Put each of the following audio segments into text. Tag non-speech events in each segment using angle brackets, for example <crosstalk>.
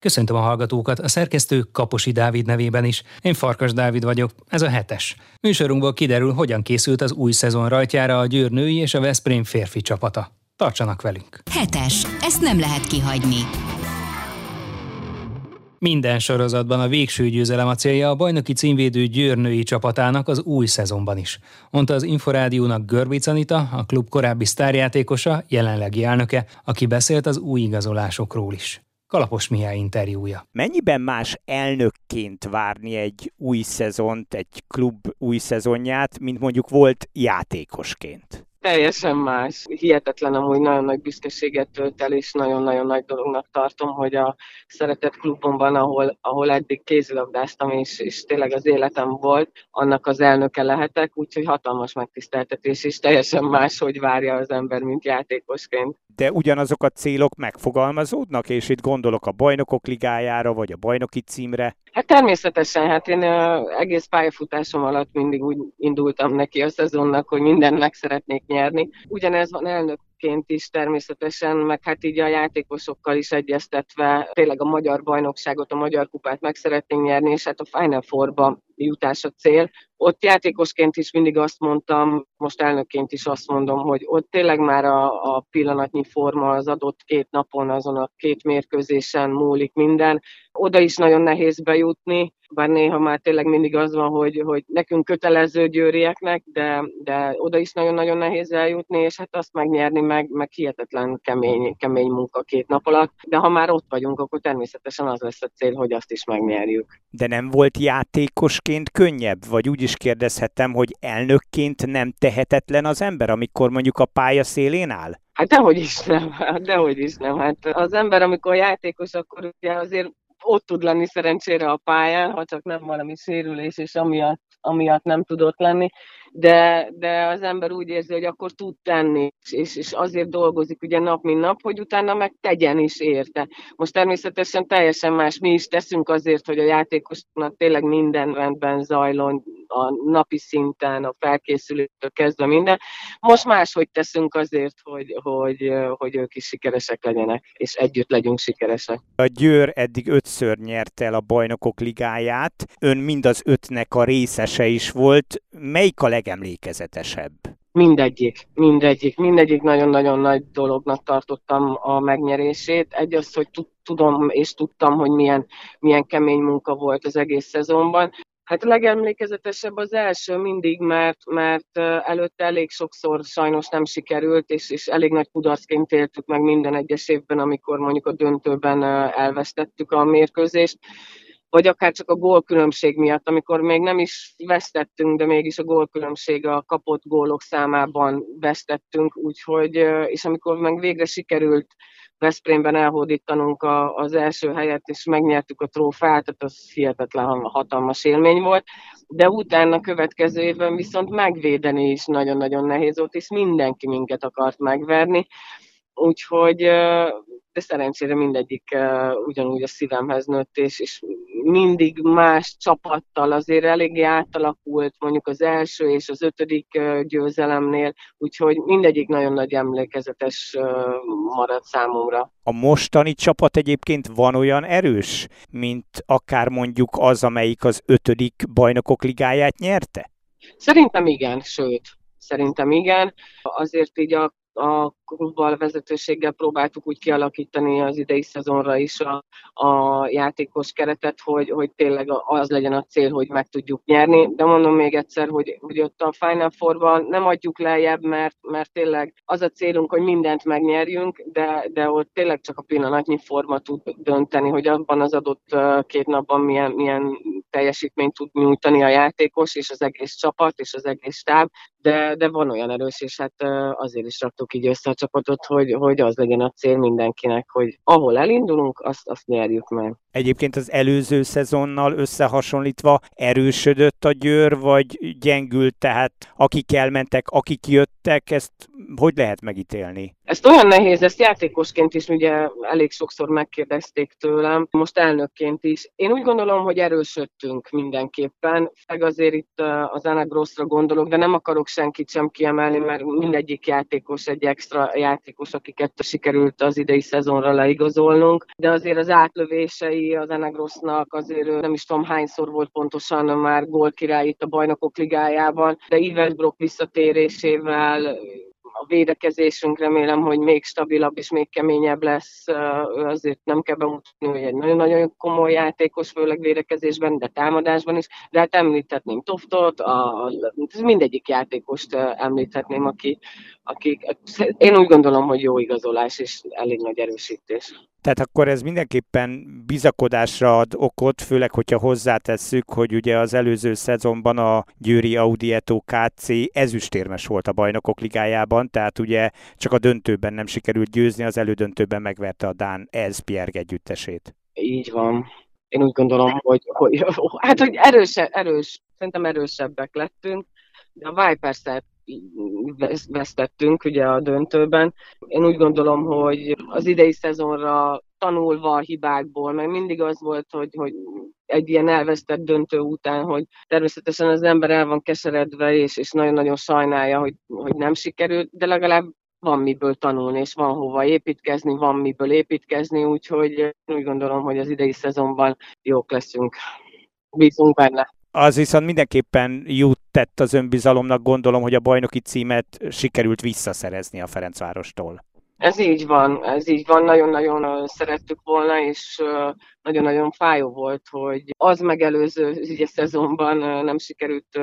Köszöntöm a hallgatókat, a szerkesztő Kaposi Dávid nevében is. Én Farkas Dávid vagyok, ez a hetes. Műsorunkból kiderül, hogyan készült az új szezon rajtjára a Győr női és a Veszprém férfi csapata. Tartsanak velünk! Hetes, ezt nem lehet kihagyni. Minden sorozatban a végső győzelem a célja a bajnoki címvédő Győr női csapatának az új szezonban is, mondta az Inforádiónak Görbic Anita, a klub korábbi sztárjátékosa, jelenlegi elnöke, aki beszélt az új igazolásokról is. Kalapos Mihály interjúja. Mennyiben más elnökként várni egy új szezont, egy klub új szezonját, mint mondjuk volt játékosként? Teljesen más. Hihetetlen amúgy nagyon nagy büszkeséget tölt el, és nagyon-nagyon nagy dolognak tartom, hogy a szeretett klubomban, ahol, ahol eddig kézilabdáztam, és, és tényleg az életem volt, annak az elnöke lehetek, úgyhogy hatalmas megtiszteltetés, és teljesen más, hogy várja az ember, mint játékosként. De ugyanazok a célok megfogalmazódnak, és itt gondolok a bajnokok ligájára, vagy a bajnoki címre? Hát természetesen, hát én egész pályafutásom alatt mindig úgy indultam neki a szezonnak, hogy mindent meg szeretnék nyerni. Ugyanez van elnök ként is természetesen, meg hát így a játékosokkal is egyeztetve tényleg a magyar bajnokságot, a magyar kupát meg szeretnénk nyerni, és hát a Final Four-ba jutás a cél. Ott játékosként is mindig azt mondtam, most elnökként is azt mondom, hogy ott tényleg már a, a pillanatnyi forma az adott két napon, azon a két mérkőzésen múlik minden. Oda is nagyon nehéz bejutni, bár néha már tényleg mindig az van, hogy, hogy nekünk kötelező győrieknek, de, de oda is nagyon-nagyon nehéz eljutni, és hát azt megnyerni meg, meg hihetetlen kemény, kemény munka két nap alatt, de ha már ott vagyunk, akkor természetesen az lesz a cél, hogy azt is megnyerjük. De nem volt játékosként könnyebb? Vagy úgy is kérdezhetem, hogy elnökként nem tehetetlen az ember, amikor mondjuk a pálya szélén áll? Hát dehogy is nem, hát dehogy is nem. Hát az ember, amikor játékos, akkor ugye azért ott tud lenni szerencsére a pályán, ha csak nem valami sérülés, és amiatt, amiatt nem tudott lenni, de, de az ember úgy érzi, hogy akkor tud tenni, és, és azért dolgozik ugye nap, mint nap, hogy utána meg tegyen is érte. Most természetesen teljesen más, mi is teszünk azért, hogy a játékosnak tényleg minden rendben zajlon, a napi szinten, a felkészülőtől kezdve minden. Most máshogy teszünk azért, hogy, hogy, hogy ők is sikeresek legyenek, és együtt legyünk sikeresek. A Győr eddig ötször nyerte el a bajnokok ligáját, ön mind az ötnek a részese is volt. Melyik a legemlékezetesebb? Mindegyik, mindegyik, mindegyik nagyon-nagyon nagy dolognak tartottam a megnyerését. Egy az, hogy tudom és tudtam, hogy milyen, milyen kemény munka volt az egész szezonban. Hát a legemlékezetesebb az első mindig, mert, mert előtte elég sokszor sajnos nem sikerült, és, és elég nagy kudarcként éltük meg minden egyes évben, amikor mondjuk a döntőben elvesztettük a mérkőzést vagy akár csak a gólkülönbség miatt, amikor még nem is vesztettünk, de mégis a gólkülönbség a kapott gólok számában vesztettünk, úgyhogy, és amikor meg végre sikerült Veszprémben elhódítanunk a, az első helyet, és megnyertük a trófát, tehát az hihetetlen hatalmas élmény volt. De utána következő évben viszont megvédeni is nagyon-nagyon nehéz volt, és mindenki minket akart megverni. Úgyhogy, de szerencsére mindegyik ugyanúgy a szívemhez nőtt, és, és mindig más csapattal azért eléggé átalakult, mondjuk az első és az ötödik győzelemnél, úgyhogy mindegyik nagyon nagy emlékezetes maradt számomra. A mostani csapat egyébként van olyan erős, mint akár mondjuk az, amelyik az ötödik bajnokok ligáját nyerte? Szerintem igen, sőt, szerintem igen. Azért így a a klubbal, vezetőséggel próbáltuk úgy kialakítani az idei szezonra is a, a játékos keretet, hogy, hogy tényleg az legyen a cél, hogy meg tudjuk nyerni. De mondom még egyszer, hogy, hogy ott a Final four nem adjuk lejjebb, mert, mert tényleg az a célunk, hogy mindent megnyerjünk, de, de ott tényleg csak a pillanatnyi forma tud dönteni, hogy abban az adott két napban milyen, milyen teljesítményt tud nyújtani a játékos, és az egész csapat, és az egész stáb, de, de van olyan erős, és hát azért is raktuk így össze a csapatot, hogy, hogy az legyen a cél mindenkinek, hogy ahol elindulunk, azt, azt nyerjük meg. Egyébként az előző szezonnal összehasonlítva erősödött a Győr, vagy gyengült, tehát akik elmentek, akik jöttek, ezt hogy lehet megítélni? Ezt olyan nehéz, ezt játékosként is ugye elég sokszor megkérdezték tőlem, most elnökként is. Én úgy gondolom, hogy erősödtünk mindenképpen, meg azért itt az Anagrossra gondolok, de nem akarok senkit sem kiemelni, mert mindegyik játékos egy extra játékos, akiket sikerült az idei szezonra leigazolnunk, de azért az átlövései az Anagrossnak azért nem is tudom hányszor volt pontosan már gól király itt a bajnokok ligájában, de Ives Brock visszatérésével a védekezésünk remélem, hogy még stabilabb és még keményebb lesz. Ő azért nem kell bemutatni, hogy egy nagyon-nagyon komoly játékos, főleg védekezésben, de támadásban is. De hát említhetném Toftot, a, mindegyik játékost említhetném, aki, aki, én úgy gondolom, hogy jó igazolás és elég nagy erősítés. Tehát akkor ez mindenképpen bizakodásra ad okot, főleg, hogyha hozzátesszük, hogy ugye az előző szezonban a Győri Audi Eto KC ezüstérmes volt a bajnokok ligájában, tehát ugye csak a döntőben nem sikerült győzni, az elődöntőben megverte a Dán Elzbjerg együttesét. Így van. Én úgy gondolom, hogy, hogy hát, hogy erős, erős, szerintem erősebbek lettünk, de a vipers vesztettünk ugye a döntőben. Én úgy gondolom, hogy az idei szezonra tanulva a hibákból, meg mindig az volt, hogy, hogy egy ilyen elvesztett döntő után, hogy természetesen az ember el van keseredve, és, és nagyon-nagyon sajnálja, hogy, hogy nem sikerült, de legalább van miből tanulni, és van hova építkezni, van miből építkezni, úgyhogy úgy gondolom, hogy az idei szezonban jók leszünk. Bízunk benne. Az viszont mindenképpen jót tett az önbizalomnak, gondolom, hogy a bajnoki címet sikerült visszaszerezni a Ferencvárostól. Ez így van, ez így van, nagyon-nagyon szerettük volna, és nagyon-nagyon fájó volt, hogy az megelőző ugye, szezonban nem sikerült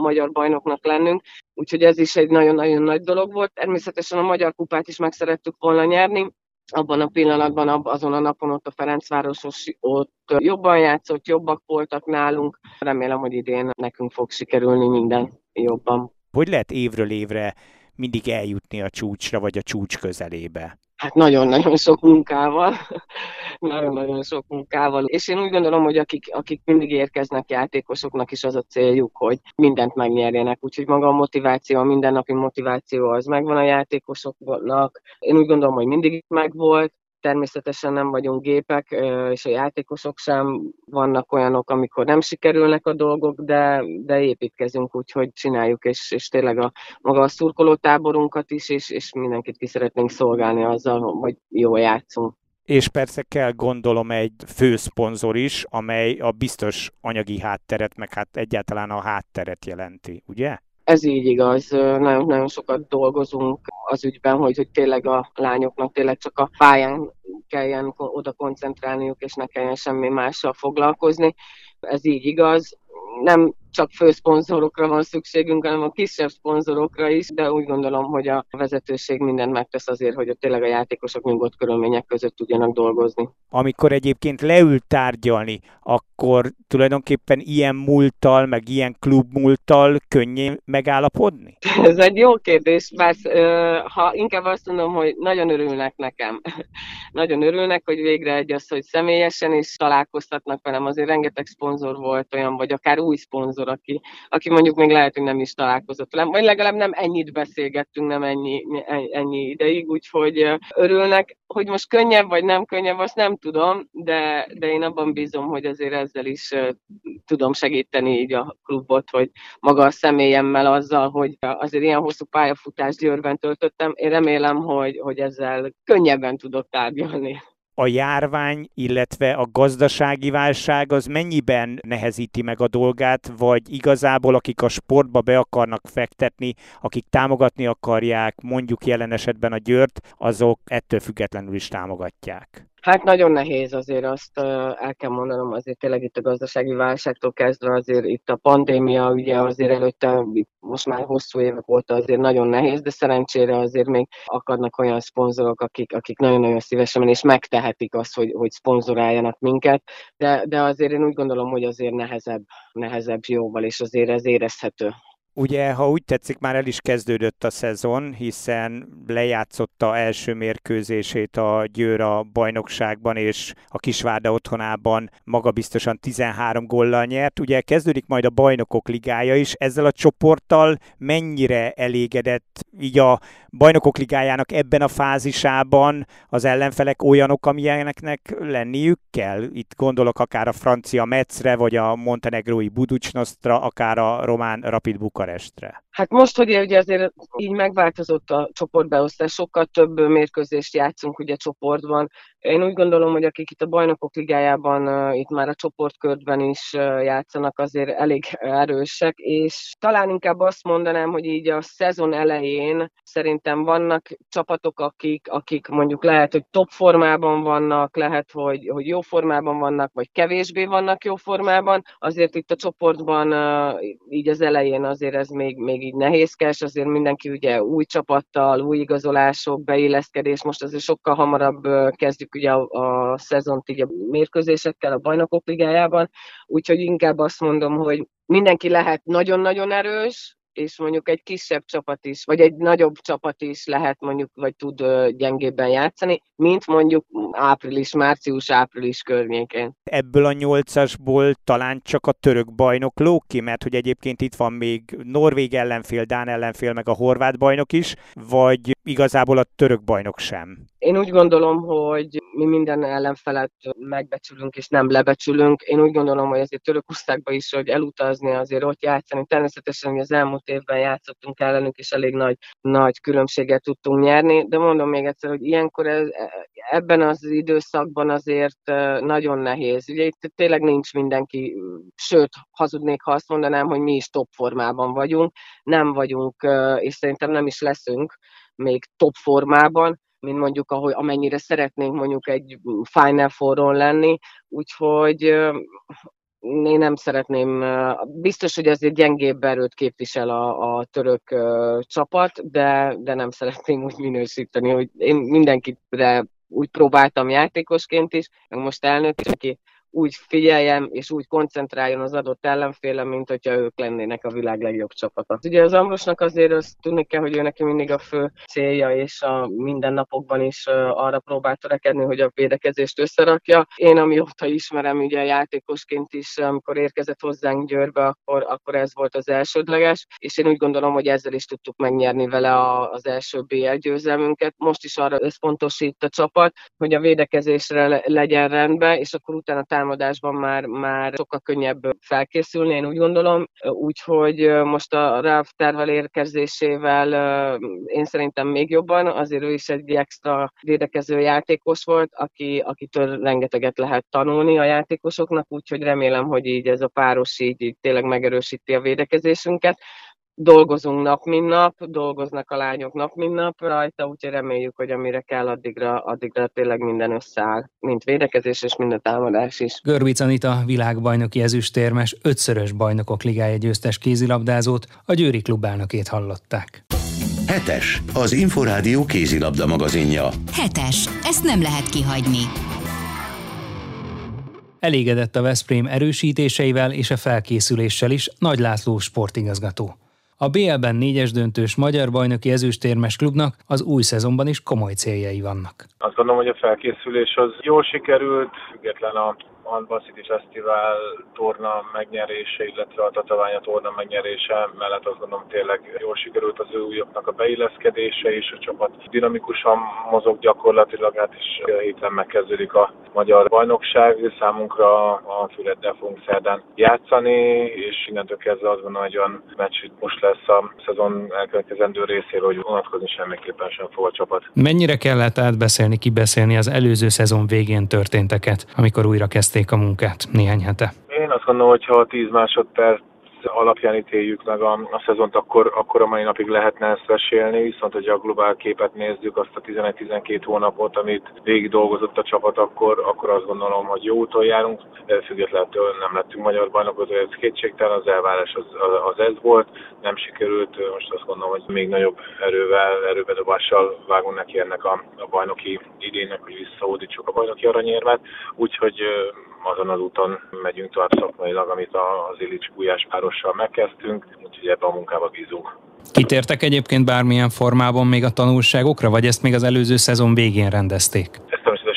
magyar bajnoknak lennünk, úgyhogy ez is egy nagyon-nagyon nagy dolog volt. Természetesen a magyar kupát is meg szerettük volna nyerni, abban a pillanatban, azon a napon ott a Ferencvárosos ott jobban játszott, jobbak voltak nálunk. Remélem, hogy idén nekünk fog sikerülni minden jobban. Hogy lehet évről évre mindig eljutni a csúcsra, vagy a csúcs közelébe? Hát nagyon-nagyon sok munkával, <laughs> nagyon-nagyon sok munkával. És én úgy gondolom, hogy akik, akik mindig érkeznek játékosoknak is az a céljuk, hogy mindent megnyerjenek. Úgyhogy maga a motiváció, a mindennapi motiváció az megvan a játékosoknak. Én úgy gondolom, hogy mindig megvolt, Természetesen nem vagyunk gépek, és a játékosok sem vannak olyanok, amikor nem sikerülnek a dolgok, de, de építkezünk úgy, hogy csináljuk, és, és tényleg a maga a szurkoló táborunkat is, és, és mindenkit ki szeretnénk szolgálni azzal, hogy jól játszunk. És persze kell gondolom egy főszponzor is, amely a biztos anyagi hátteret, meg hát egyáltalán a hátteret jelenti, ugye? Ez így igaz, nagyon-nagyon sokat dolgozunk az ügyben, hogy, hogy tényleg a lányoknak tényleg csak a pályán kelljen oda koncentrálniuk, és ne kelljen semmi mással foglalkozni. Ez így igaz. Nem csak főszponzorokra van szükségünk, hanem a kisebb szponzorokra is, de úgy gondolom, hogy a vezetőség mindent megtesz azért, hogy tényleg a játékosok nyugodt körülmények között tudjanak dolgozni. Amikor egyébként leült tárgyalni, akkor tulajdonképpen ilyen múlttal, meg ilyen klubmúlttal könnyű megállapodni? <laughs> Ez egy jó kérdés, mert ha inkább azt mondom, hogy nagyon örülnek nekem. <laughs> nagyon örülnek, hogy végre egy az, hogy személyesen is találkoztatnak velem. Azért rengeteg szponzor volt olyan, vagy akár új szponzor szponzor, aki, aki mondjuk még lehet, hogy nem is találkozott velem, vagy legalább nem ennyit beszélgettünk, nem ennyi, ennyi ideig, úgyhogy örülnek. Hogy most könnyebb vagy nem könnyebb, azt nem tudom, de, de én abban bízom, hogy azért ezzel is tudom segíteni így a klubot, hogy maga a személyemmel azzal, hogy azért ilyen hosszú pályafutást Győrben töltöttem, én remélem, hogy, hogy ezzel könnyebben tudok tárgyalni a járvány, illetve a gazdasági válság az mennyiben nehezíti meg a dolgát, vagy igazából akik a sportba be akarnak fektetni, akik támogatni akarják, mondjuk jelen esetben a Győrt, azok ettől függetlenül is támogatják? Hát nagyon nehéz azért azt el kell mondanom, azért tényleg itt a gazdasági válságtól kezdve azért itt a pandémia, ugye azért előtte most már hosszú évek óta azért nagyon nehéz, de szerencsére azért még akadnak olyan szponzorok, akik, akik nagyon-nagyon szívesen és megtehetik azt, hogy, hogy szponzoráljanak minket, de, de azért én úgy gondolom, hogy azért nehezebb, nehezebb jóval, és azért ez érezhető Ugye, ha úgy tetszik, már el is kezdődött a szezon, hiszen lejátszotta első mérkőzését a Győr a bajnokságban, és a Kisvárda otthonában magabiztosan 13 góllal nyert. Ugye kezdődik majd a bajnokok ligája is, ezzel a csoporttal mennyire elégedett így a bajnokok ligájának ebben a fázisában az ellenfelek olyanok, amilyeneknek lenniük kell? Itt gondolok akár a francia Metzre, vagy a montenegrói Buducsnosztra, akár a román Rapid Bukarestre. Hát most, hogy ugye azért így megváltozott a csoportbeosztás, sokkal több mérkőzést játszunk ugye csoportban. Én úgy gondolom, hogy akik itt a bajnokok ligájában, itt már a csoportkörben is játszanak, azért elég erősek, és talán inkább azt mondanám, hogy így a szezon elején szerintem vannak csapatok, akik, akik mondjuk lehet, hogy top formában vannak, lehet, hogy, hogy jó formában vannak, vagy kevésbé vannak jó formában. Azért itt a csoportban így az elején azért ez még, még így nehézkes, azért mindenki ugye új csapattal, új igazolások, beilleszkedés, most azért sokkal hamarabb kezdjük ugye a, a szezont így a mérkőzésekkel a bajnokok ligájában, úgyhogy inkább azt mondom, hogy mindenki lehet nagyon-nagyon erős, és mondjuk egy kisebb csapat is, vagy egy nagyobb csapat is lehet mondjuk, vagy tud gyengébben játszani, mint mondjuk április, március, április környékén. Ebből a nyolcasból talán csak a török bajnok ki, mert hogy egyébként itt van még Norvég ellenfél, Dán ellenfél, meg a horvát bajnok is, vagy igazából a török bajnok sem? Én úgy gondolom, hogy mi minden ellenfelet megbecsülünk és nem lebecsülünk. Én úgy gondolom, hogy azért Törökországba is, hogy elutazni, azért ott játszani. Természetesen, hogy az elmúlt évben játszottunk ellenük, és elég nagy, nagy különbséget tudtunk nyerni, de mondom még egyszer, hogy ilyenkor ez, ebben az időszakban azért nagyon nehéz. Ugye itt tényleg nincs mindenki, sőt, hazudnék, ha azt mondanám, hogy mi is top formában vagyunk, nem vagyunk, és szerintem nem is leszünk még top formában, mint mondjuk, ahogy, amennyire szeretnénk mondjuk egy Final Four-on lenni, úgyhogy én nem szeretném, biztos, hogy azért gyengébb erőt képvisel a, a török csapat, de, de nem szeretném úgy minősíteni, hogy én mindenkire úgy próbáltam játékosként is, meg most elnök, aki úgy figyeljem és úgy koncentráljon az adott ellenféle, mint hogyha ők lennének a világ legjobb csapata. Ugye az Ambrosnak azért azt tudni kell, hogy ő neki mindig a fő célja, és a mindennapokban is arra próbál törekedni, hogy a védekezést összerakja. Én amióta ismerem ugye játékosként is, amikor érkezett hozzánk Győrbe, akkor, akkor ez volt az elsődleges, és én úgy gondolom, hogy ezzel is tudtuk megnyerni vele a, az első BL győzelmünket. Most is arra összpontosít a csapat, hogy a védekezésre legyen rendben, és akkor utána támadásban már, már sokkal könnyebb felkészülni, én úgy gondolom. Úgyhogy most a Ralph tervel érkezésével én szerintem még jobban, azért ő is egy extra védekező játékos volt, aki, akitől rengeteget lehet tanulni a játékosoknak, úgyhogy remélem, hogy így ez a páros így, így tényleg megerősíti a védekezésünket dolgozunk nap, mint nap, dolgoznak a lányok nap, mint nap rajta, úgyhogy reméljük, hogy amire kell, addigra, addigra tényleg minden összeáll, mint védekezés és mind a támadás is. Görbic Anita világbajnoki ezüstérmes, ötszörös bajnokok ligája győztes kézilabdázót, a Győri klub elnökét hallották. Hetes, az Inforádió kézilabda magazinja. Hetes, ezt nem lehet kihagyni. Elégedett a Veszprém erősítéseivel és a felkészüléssel is Nagy László sportigazgató. A BL-ben négyes döntős magyar bajnoki ezüstérmes klubnak az új szezonban is komoly céljai vannak. Azt gondolom, hogy a felkészülés az jól sikerült, független a Handball City Festival torna megnyerése, illetve a Tataványa torna megnyerése mellett azt gondolom tényleg jól sikerült az ő újoknak a beilleszkedése, és a csapat dinamikusan mozog gyakorlatilag, hát is héten megkezdődik a magyar bajnokság, számunkra a Füleddel fogunk szerdán játszani, és innentől kezdve azt gondolom, hogy olyan meccs most lesz a szezon elkövetkezendő részéről, hogy vonatkozni semmiképpen sem fog a csapat. Mennyire kellett átbeszélni, kibeszélni az előző szezon végén történteket, amikor újra kezdték kezdték a munkát néhány hete? Én azt gondolom, hogy ha 10 másodperc alapján ítéljük meg a, a szezont, akkor, akkor a mai napig lehetne ezt mesélni, viszont hogyha a globál képet nézzük, azt a 11-12 hónapot, amit végig dolgozott a csapat, akkor, akkor azt gondolom, hogy jó úton járunk, függetlenül nem lettünk magyar bajnokok, ez kétségtelen, az elvárás az, az, ez volt, nem sikerült, most azt gondolom, hogy még nagyobb erővel, erőbedobással vágunk neki ennek a, a bajnoki idének, hogy visszahódítsuk a bajnoki aranyérmet, úgyhogy azon az úton megyünk tovább szakmailag, amit az Illics Gulyás párossal megkezdtünk, úgyhogy ebben a munkába bízunk. Kitértek egyébként bármilyen formában még a tanulságokra, vagy ezt még az előző szezon végén rendezték?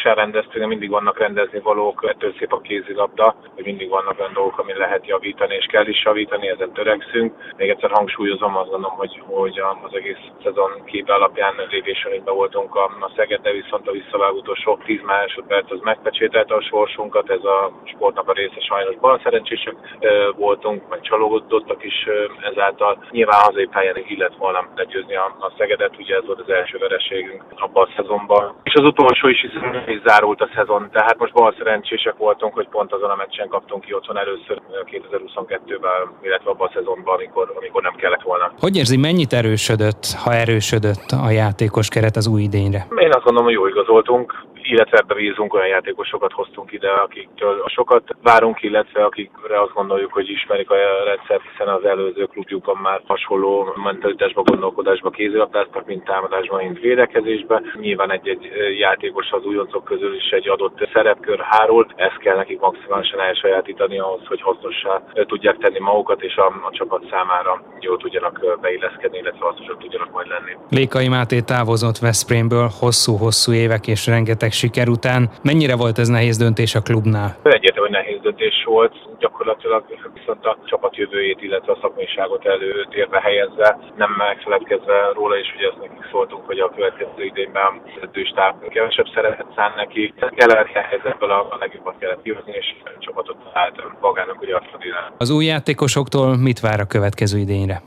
Természetesen rendeztünk, mindig vannak rendezni valók, ettől szép a kézilabda, hogy mindig vannak olyan dolgok, amin lehet javítani, és kell is javítani, ezen törekszünk. Még egyszer hangsúlyozom, azt gondolom, hogy, hogy az egész szezon képe alapján lévésön voltunk a, a Szeged, de viszont a visszavágó utolsó 10 másodperc az megpecsételte a sorsunkat, ez a sportnak a része sajnos bal szerencsések voltunk, meg csalódottak is ezáltal. Nyilván hazai pályán illet volna legyőzni a, a Szegedet, ugye ez volt az első vereségünk abban a szezonban. És az utolsó is, hiszen is zárult a szezon, tehát most bal szerencsések voltunk, hogy pont azon a meccsen kaptunk ki otthon először 2022-ben, illetve abban a szezonban, amikor, amikor nem kellett volna. Hogy érzi, mennyit erősödött, ha erősödött a játékos keret az új idényre? Én azt gondolom, hogy jó igazoltunk illetve ebbe bízunk, olyan játékosokat hoztunk ide, akiktől sokat várunk, illetve akikre azt gondoljuk, hogy ismerik a rendszer, hiszen az előző klubjukban már hasonló mentalitásba, gondolkodásba kézilabdáztak, mint támadásban, mint védekezésben. Nyilván egy-egy játékos az újoncok közül is egy adott szerepkör hárul, ezt kell nekik maximálisan elsajátítani ahhoz, hogy hasznossá tudják tenni magukat, és a, a csapat számára jól tudjanak beilleszkedni, illetve hasznosak tudjanak majd lenni. Lékai Máté távozott Veszprémből hosszú-hosszú évek és rengeteg siker után. Mennyire volt ez nehéz döntés a klubnál? Egyértelmű, nehéz döntés volt. Gyakorlatilag viszont a csapat jövőjét, illetve a szakmaiságot előtérbe helyezve, nem megfeledkezve róla is, hogy ezt nekik szóltunk, hogy a következő idényben edzőstáb kevesebb szeretet szán neki. Kellett helyzetből a, legjobbat kellett kihozni, és a csapatot állt magának ugye azt Az új játékosoktól mit vár a következő idényre?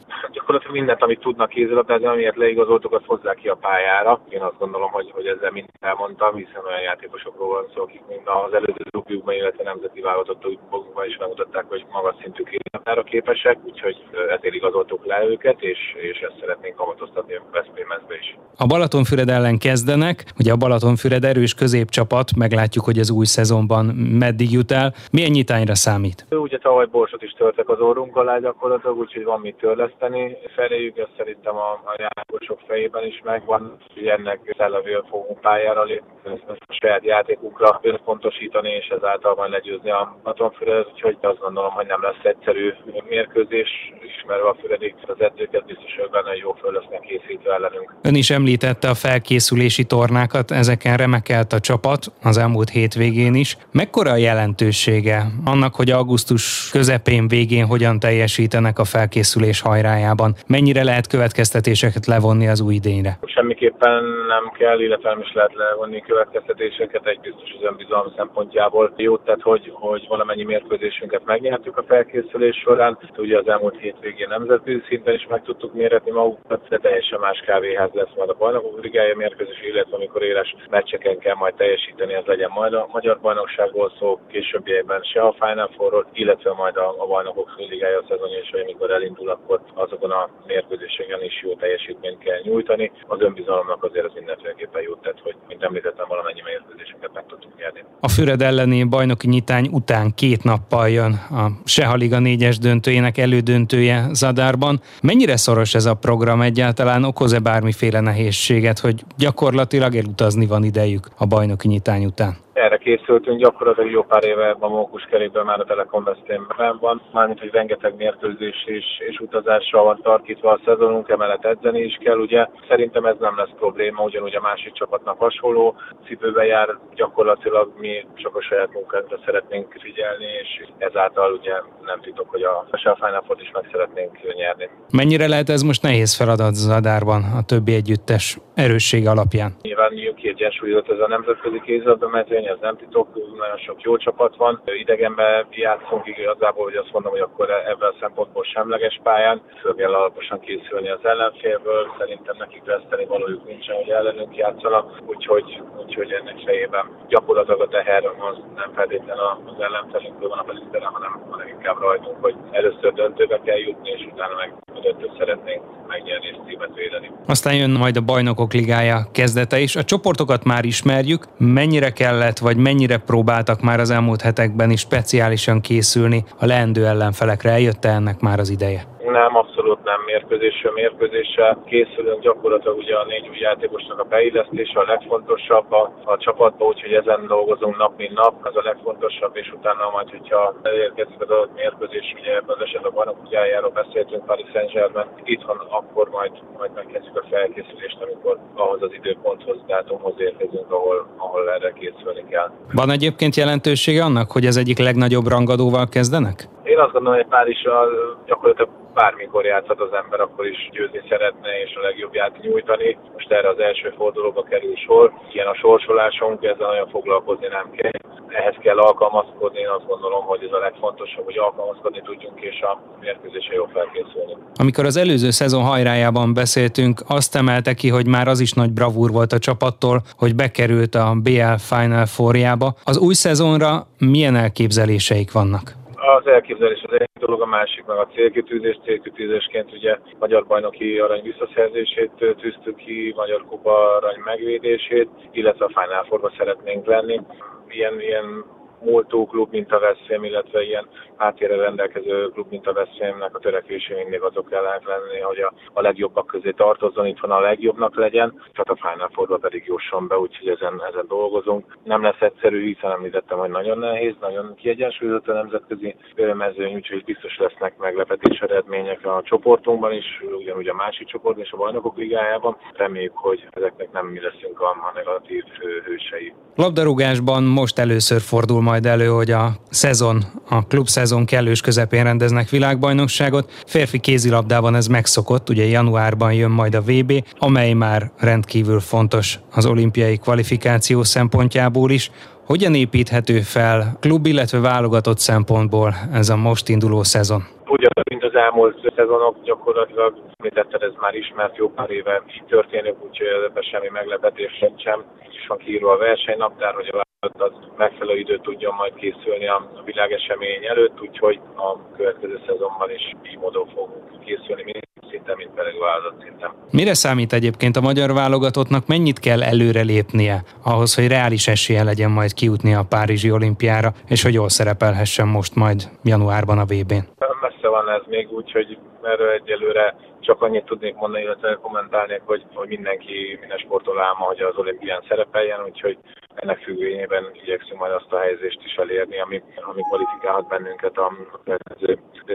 Gyakorlatilag mindent, amit tudnak kézilabdázni, amiért leigazoltuk, azt hozzák ki a pályára. Én azt gondolom, hogy, hogy ezzel mind elmondtam, hiszen olyan játékosokról van szó, akik mind az előző klubjukban, illetve nemzeti válogatottukban is megmutatták, hogy magas szintű kézilabdára képesek, úgyhogy ezért igazoltuk le őket, és, és ezt szeretnénk kamatoztatni a Veszprémezbe is. A Balatonfüred ellen kezdenek, ugye a Balatonfüred erős középcsapat, meglátjuk, hogy az új szezonban meddig jut el. Milyen nyitányra számít? Ugye tavaly borsot is törtek az orrunk alá gyakorlatilag, úgyhogy van mit törleszteni feléjük, ez szerintem a, a játékosok fejében is megvan, hogy ennek szellevél fogunk pályára lépni, a saját játékukra összpontosítani, és ezáltal majd legyőzni a Batonfüredet, úgyhogy azt gondolom, hogy nem lesz egyszerű mérkőzés, ismerve a Füredik az edzőket, biztos, hogy benne jó föl lesznek készítve ellenünk. Ön is említette a felkészülési tornákat, ezeken remekelt a csapat az elmúlt hétvégén is. Mekkora a jelentősége annak, hogy augusztus közepén végén hogyan teljesítenek a felkészülés hajrájában? Van. Mennyire lehet következtetéseket levonni az új idényre? Semmiképpen nem kell, illetve nem is lehet levonni következtetéseket. Egy biztos az önbizalom szempontjából jó, tehát hogy, hogy valamennyi mérkőzésünket megnyertük a felkészülés során. Ugye az elmúlt hétvégén nemzetközi szinten is meg tudtuk méretni magukat, de teljesen más kávéház lesz majd a bajnokok ligája mérkőzés, illetve amikor éles meccseken kell majd teljesíteni, ez legyen majd a magyar bajnokságból szó, későbbiekben se a Final four illetve majd a, a bajnokok ligája szezonja, és amikor elindul, akkor azokon a mérkőzéseken is jó teljesítményt kell nyújtani. Az önbizalomnak azért az mindenféleképpen jót tett, hogy mint említettem, valamennyi mérkőzésünket meg tudtuk nyerni. A Füred elleni bajnoki nyitány után két nappal jön a Sehaliga négyes döntőjének elődöntője Zadárban. Mennyire szoros ez a program egyáltalán? Okoz-e bármiféle nehézséget, hogy gyakorlatilag elutazni van idejük a bajnoki nyitány után? Erre készültünk, gyakorlatilag jó pár éve a Mókus kerékből már a Telekom Veszprémben van, mármint hogy rengeteg mérkőzés és, és utazással van tartítva a szezonunk, emellett edzeni is kell, ugye. Szerintem ez nem lesz probléma, ugyanúgy a másik csapatnak hasonló cipőbe jár, gyakorlatilag mi csak a saját munkánkra szeretnénk figyelni, és ezáltal ugye nem titok, hogy a Final is meg szeretnénk nyerni. Mennyire lehet ez most nehéz feladat Zadárban a többi együttes erősség alapján? Nyilván kiegyensúlyozott ez a nemzetközi kézilabda mezőny, ez nem titok, nagyon sok jó csapat van. Idegenben játszunk igazából, hogy azt mondom, hogy akkor ebben a szempontból semleges pályán. Föl kell alaposan készülni az ellenfélből, szerintem nekik veszteni valójuk nincsen, hogy ellenünk játszanak, úgyhogy, úgyhogy ennek fejében gyakorlatilag a teher az nem feltétlenül az ellenfelünkből van a belügytelen, hanem, hanem inkább rajtunk, hogy először döntőbe kell jutni, és utána meg a döntőt szeretnénk megnyerni és címet védeni. Aztán jön majd a bajnokok ligája kezdete is. A csoportokat már ismerjük. Mennyire kellett, vagy mennyire próbáltak már az elmúlt hetekben is speciálisan készülni a leendő ellenfelekre? Eljött ennek már az ideje? Nem, abszolút nem mérkőzésről mérkőzésre. Készülünk gyakorlatilag ugye a négy új játékosnak a beillesztése a legfontosabb a, a csapatba, úgyhogy ezen dolgozunk nap mint nap, ez a legfontosabb, és utána majd, hogyha elérkezik az adott mérkőzés, ugye ebben az esetben a bajnok beszéltünk Paris Saint-Germain, itthon akkor majd, majd megkezdjük a felkészülést, amikor ahhoz az időponthoz, dátumhoz érkezünk, ahol, ahol erre készülni kell. Van egyébként jelentősége annak, hogy ez egyik legnagyobb rangadóval kezdenek? Én azt gondolom, hogy Párizsal gyakorlatilag bármikor játszhat az ember, akkor is győzni szeretne és a legjobbját nyújtani. Most erre az első fordulóba kerül sor. Ilyen a sorsolásunk, ezzel nagyon foglalkozni nem kell. Ehhez kell alkalmazkodni, én azt gondolom, hogy ez a legfontosabb, hogy alkalmazkodni tudjunk és a mérkőzésre jól felkészülni. Amikor az előző szezon hajrájában beszéltünk, azt emelte ki, hogy már az is nagy bravúr volt a csapattól, hogy bekerült a BL Final Forjába. Az új szezonra milyen elképzeléseik vannak? Az elképzelés az egy dolog, a másik meg a célkitűzés. Célkitűzésként ugye magyar bajnoki arany visszaszerzését tűztük ki, magyar kupa arany megvédését, illetve a Final Fourba szeretnénk lenni. Ilyen, ilyen múltó klub, mint a Veszprém, illetve ilyen háttérre rendelkező klub, mint a Veszprémnek a törekvése mindig azok kell lenni, hogy a, a legjobbak közé tartozzon, itt van a legjobbnak legyen, tehát a Final Fourba pedig jusson be, úgyhogy ezen, ezen dolgozunk. Nem lesz egyszerű, hiszen említettem, hogy nagyon nehéz, nagyon kiegyensúlyozott a nemzetközi mezőny, úgyhogy biztos lesznek meglepetés eredmények a csoportunkban is, ugyanúgy a másik csoportban és a bajnokok ligájában. Reméljük, hogy ezeknek nem mi leszünk a, a negatív hősei. Labdarúgásban most először fordul majd elő, hogy a szezon, a klub szezon kellős közepén rendeznek világbajnokságot. Férfi kézilabdában ez megszokott, ugye januárban jön majd a VB, amely már rendkívül fontos az olimpiai kvalifikáció szempontjából is. Hogyan építhető fel klub, illetve válogatott szempontból ez a most induló szezon? Ugyanaz, mint az elmúlt szezonok, gyakorlatilag említetted, ez már ismert jó pár éve így történik, úgyhogy ebben semmi meglepetés sem. Így is van kiírva a versenynaptár, hogy a az megfelelő időt tudjon majd készülni a világesemény előtt, úgyhogy a következő szezonban is így módon fogunk készülni, mind szinten, mint pedig válogatott szinten. Mire számít egyébként a magyar válogatottnak, mennyit kell előrelépnie ahhoz, hogy reális esélye legyen majd kijutni a Párizsi olimpiára, és hogy jól szerepelhessen most majd januárban a VB-n? Messze van ez még úgy, hogy erről egyelőre csak annyit tudnék mondani, illetve kommentálni, hogy, hogy mindenki, minden sportol álma, hogy az olimpián szerepeljen, úgyhogy ennek függvényében igyekszünk majd azt a helyzést is elérni, ami, ami kvalifikálhat bennünket a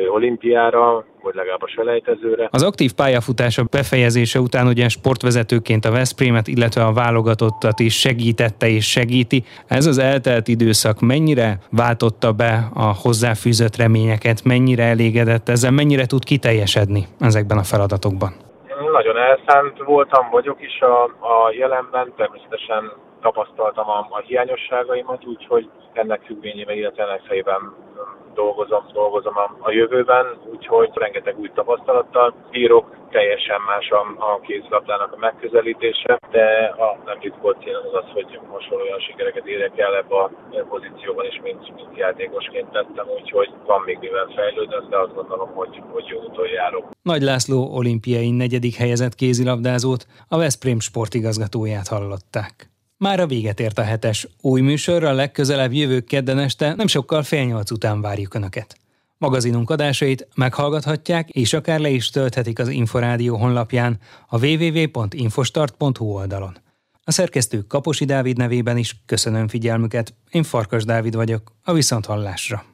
olimpiára, vagy legalább a selejtezőre. Az aktív pályafutása befejezése után ugye sportvezetőként a Veszprémet, illetve a válogatottat is segítette és segíti. Ez az eltelt időszak mennyire váltotta be a hozzáfűzött reményeket, mennyire elégedett ezzel, mennyire tud kiteljesedni ezekben a feladatokban? Nagyon elszánt voltam, vagyok is a, a jelenben, természetesen tapasztaltam a, a hiányosságaimat, úgyhogy ennek függvényében, illetve ennek fejében dolgozom, dolgozom a, a jövőben, úgyhogy rengeteg új tapasztalattal bírok, teljesen más a, a kézlabdának a megközelítése, de a nem titkolt célom az az, hogy hasonló olyan sikereket érek el ebbe a pozícióban is, mint, mint játékosként tettem, úgyhogy van még mivel fejlődni, de azt gondolom, hogy, hogy jó úton járok. Nagy László olimpiai negyedik helyezett kézilabdázót, a Veszprém sportigazgatóját hallották. Már a véget ért a hetes. Új műsorra legközelebb jövő kedden este, nem sokkal fél nyolc után várjuk Önöket. Magazinunk adásait meghallgathatják, és akár le is tölthetik az Inforádió honlapján a www.infostart.hu oldalon. A szerkesztő Kaposi Dávid nevében is köszönöm figyelmüket, én Farkas Dávid vagyok, a Viszonthallásra.